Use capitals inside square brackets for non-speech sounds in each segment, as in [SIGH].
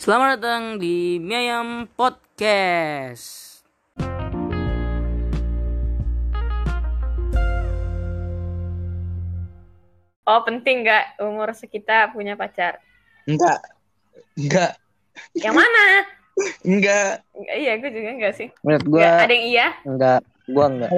Selamat datang di Miayam Podcast. Oh penting nggak umur sekitar punya pacar? Enggak. Enggak. Yang mana? Enggak. Nggak, iya gue juga enggak sih. Menurut Nggak, ada yang iya. enggak, gua enggak.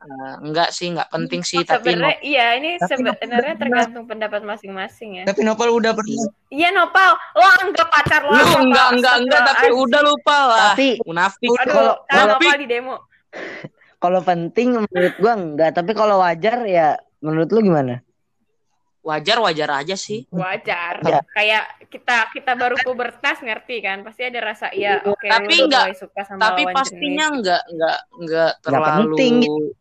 Eh, enggak sih, enggak penting sih, tapi Sebenarnya iya ini Tapi sebenarnya tergantung pendapat masing-masing ya. Tapi Nopal udah pernah. Iya Nopal, lo anggap pacar lo. lu apa? enggak enggak enggak tapi Astagfirullahaladzim. udah lupa lah. Tapi Munafik. Aduh, Kalau-. Nopal di demo. [LAUGHS] kalau penting menurut gua enggak, tapi kalau wajar ya menurut lu gimana? Wajar wajar aja sih. Wajar. Ya. Kayak kita kita baru pubertas ngerti kan, pasti ada rasa iya oke Tapi lu nggak- mulai suka sama tapi pastinya jenis. enggak enggak enggak terlalu penting gitu.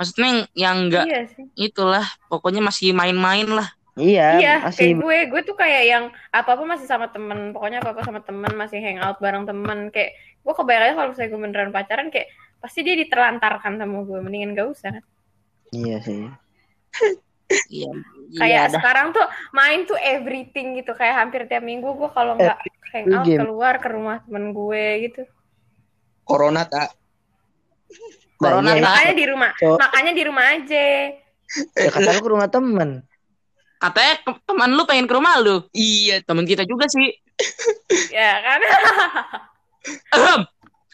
Maksudnya yang enggak Iya sih. itulah, pokoknya masih main-main lah. Iya, Iya, masih kayak gue, gue tuh kayak yang apa-apa masih sama temen, pokoknya apa-apa sama temen, masih hangout bareng temen, kayak gue kebayang aja kalau misalnya gue beneran pacaran, kayak pasti dia diterlantarkan sama gue, mendingan gak usah. Iya sih. [LAUGHS] Iya. Kayak Iya dah. sekarang tuh main tuh everything gitu, kayak hampir tiap minggu gue kalau nggak hangout game. keluar ke rumah temen gue gitu. Corona tak. Corona Nah, iya, Makanya di rumah, So- makanya di rumah aja. ya kata lu ke rumah temen. Katanya ke- teman lu pengen ke rumah lu. Iya. Teman kita juga sih. Ya kan? [LAUGHS] Ahem.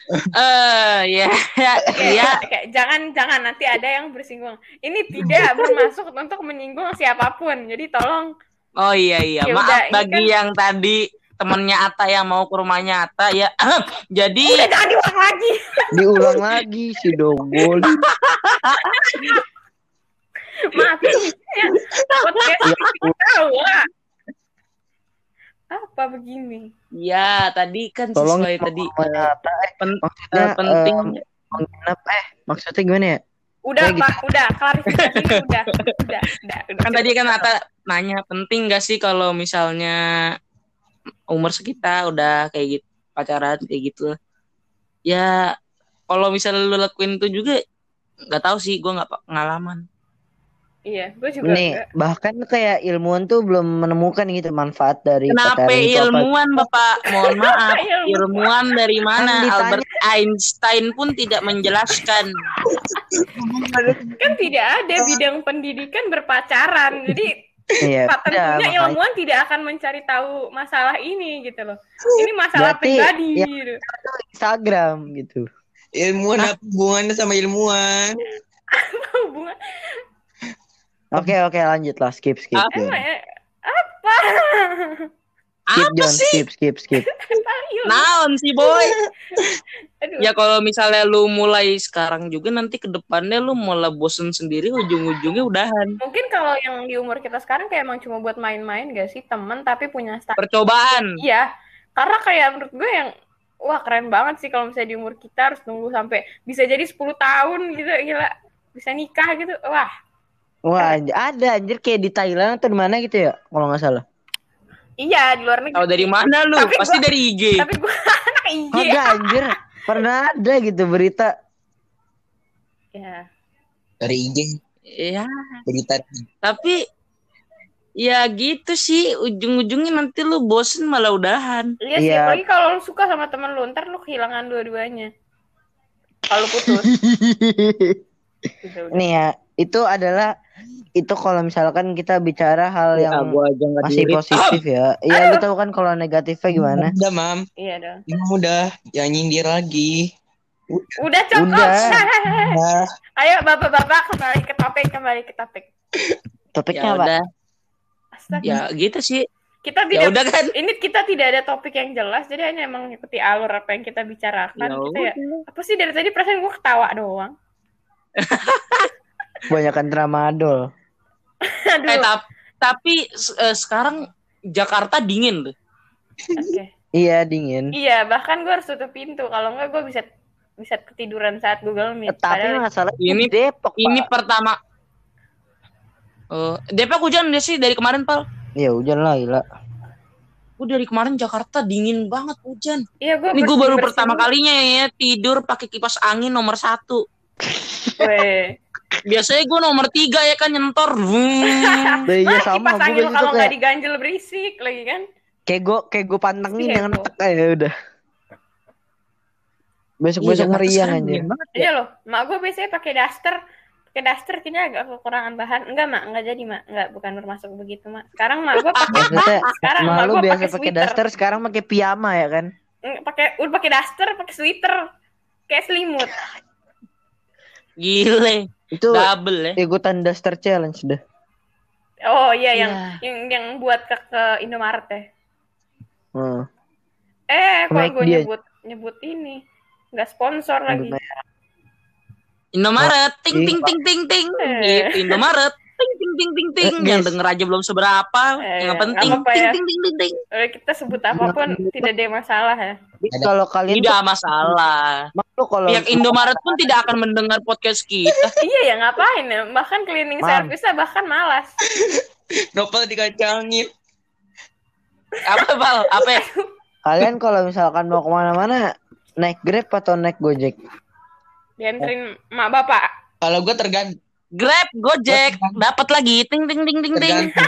Eh, ya, ya, iya. jangan jangan nanti ada yang bersinggung. Ini tidak [LAUGHS] bermaksud untuk menyinggung siapa pun. Jadi tolong Oh iya iya, Ya maaf bagi kan- yang tadi temennya Ata yang mau ke rumahnya Ata ya. [CLEARS THROAT] Jadi udah jangan diulang lagi. [LAUGHS] Diulang lagi si dogol. Maaf ya. Tahu lah. Apa begini? ya tadi kan Tolong sesuai tadi eh, eh, pen- maksudnya eh, penting eh, menginap eh maksudnya gimana ya? Udah Kayak gitu. Pak, udah klarifikasi udah, udah, udah, udah. kan tadi kan Ata nanya penting gak sih kalau misalnya umur sekitar udah kayak gitu pacaran kayak gitu. Ya kalau misalnya lu lakuin itu juga nggak tahu sih, gua nggak pengalaman. Iya, gue juga Nih, bahkan kayak ilmuwan tuh belum menemukan gitu manfaat dari Kenapa pacaran itu apa. ilmuwan Bapak? Mohon [LAUGHS] maaf. Ilmuwan. Ilmuwan dari mana? Kan ditanya. Albert Einstein pun tidak menjelaskan. Kan tidak ada bidang pendidikan berpacaran. Jadi Iya, Pak, tentunya makanya- ilmuwan tidak akan mencari tahu masalah ini gitu loh. Ini masalah Berarti, pribadi ya- gitu. Instagram gitu. Ilmuwan apa hubungannya sama ilmuwan? Hubungan Oke oke lanjut lah skip skip Apa ya? apa? Skip Apa John sih? skip skip skip. [LAUGHS] Naon sih boy? [LAUGHS] Aduh. Ya kalau misalnya lu mulai sekarang juga nanti ke depannya lu mulai bosen sendiri ujung-ujungnya udahan. Mungkin kalau yang di umur kita sekarang kayak emang cuma buat main-main gak sih temen tapi punya start. Percobaan. Iya, karena kayak menurut gue yang wah keren banget sih kalau misalnya di umur kita harus nunggu sampai bisa jadi 10 tahun gitu gila bisa nikah gitu wah Wah ada anjir kayak di Thailand atau di mana gitu ya kalau nggak salah. Iya di luar negeri Tahu dari mana lu? Tapi Pasti gua- dari IG. tapi gue [LAUGHS] anak IG Kagak anjir. Pernah ada gitu berita. ya Dari IG Iya, berita. tapi ya gitu sih ujung-ujungnya nanti lu bosen malah udahan. iya sih Iya. apalagi kalau lu suka sama temen lu ntar lu kehilangan dua-duanya kalau putus. [LAUGHS] Nih ya, itu adalah itu kalau misalkan kita bicara hal Ya, yang gua aja masih dirit. positif ya. Iya lu tahu kan kalau negatifnya gimana? Udah, Mam. iya dong Emang udah. Jangan nyindir lagi. udah cukup Udah. Nah, ayo bapak-bapak kembali ke topik kembali ke topik Ya Topiknya apa? udah, Astaga. ya gitu sih. kita Ya tidak udah kan. ini kita tidak ada topik yang jelas jadi hanya emang mengikuti alur apa yang kita bicarakan Ya gitu ya udah. apa sih dari tadi perasaan gue ketawa doang [LAUGHS] Kebanyakan tramadol. [LAUGHS] aduh Eh, tap- tapi eh, sekarang Jakarta dingin tuh. oke Iya dingin. iya bahkan gue harus tutup pintu kalau enggak gue bisa bisa ketiduran saat Google Meet Tapi Padahal- masalah Ini- Depok. Ini Pak. pertama. Oh, Depok hujan deh sih dari kemarin, Pal. Ya hujan lah gila. Gue dari kemarin Jakarta dingin banget hujan. iya gue Ini gue baru pertama kalinya ya tidur pakai kipas angin nomor satu. Weh. Biasanya gue nomor tiga ya kan nyentor. Nah, [LAUGHS] iya sama gue gitu kalau nggak kayak diganjel berisik lagi kan Kayak gue kayak gue pantengin Iya, dengan Bu. tek aja udah. Besok Iya, besok meriang aja. Iya loh, mak gue biasanya pakai daster, pakai daster kayaknya agak kekurangan bahan. Enggak mak, enggak jadi mak, enggak bukan bermasuk begitu mak. Sekarang mak gue pakai sekarang mak malu gue biasa pakai daster, sekarang pakai piyama ya kan? Mm, pakai udah pakai daster, pakai sweater, kayak selimut. Gile, Itu double ya. ikutan daster challenge dah. Oh iya yang Iya. yang yang buat ke, ke Indomaret ya. Hmm. Eh, kok gue dia. nyebut nyebut ini nggak sponsor lagi. Indomaret, ting ting ting ting ting, Eh. gitu Indomaret, ting ting ting ting ting, Eh, yang denger aja belum seberapa, Eh, yang nggak penting ting ya. ting ting ting ting, Eh, Kita sebut apa pun tidak ada masalah ya. Jadi kalau kalian tidak masalah. malu kalau Pihak Indomaret pun tidak akan mendengar podcast kita. [LAUGHS] iya ya ngapain ya? Bahkan cleaning service bahkan malas. [LAUGHS] Nopal dikacangin. Apa bal? Apa? ya? [LAUGHS] kalian kalau misalkan mau ke mana-mana naik grab atau naik gojek? Dianterin mak bapak. Kalau gue tergantung. Grab, Gojek, dapat lagi, ting ting ting ting ting. [LAUGHS]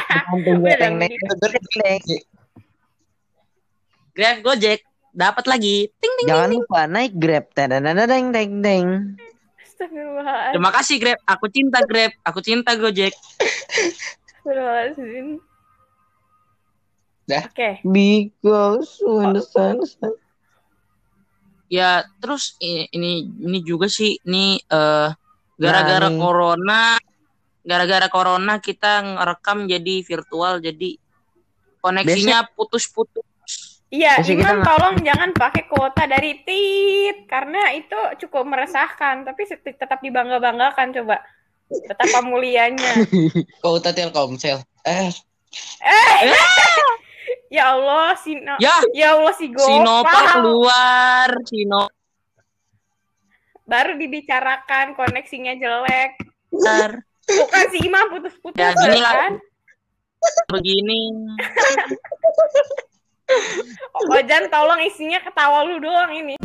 Grab, Gojek, dapat lagi, ting ting. Jangan lupa naik grab. Teng teng. Astagfirullahaladzim. Terima kasih Grab, aku cinta Grab, aku cinta Gojek. Astagfirullahaladzim. Dah. Oke. Because when the sun set. Ya terus ini ini juga sih ini eh, gara-gara Nah, corona, gara-gara corona kita ngerekam jadi virtual, jadi koneksinya putus-putus. Iya, Imam nggak- tolong jangan pakai kuota dari tit karena itu cukup meresahkan, tapi tetap dibangga-banggakan coba. Betapa mulianya. Udah [LAUGHS] Telkomsel. Eh, [LAUGHS] Ya Allah, Sino. Ya, Ya Allah si Gopal. Sinopal keluar, Sino Baru dibicarakan koneksinya jelek. keluar. Bukan si Imam putus-putus Ya, gini lah. kan? begini. [LAUGHS] Ojan tolong isinya ketawa lu doang ini.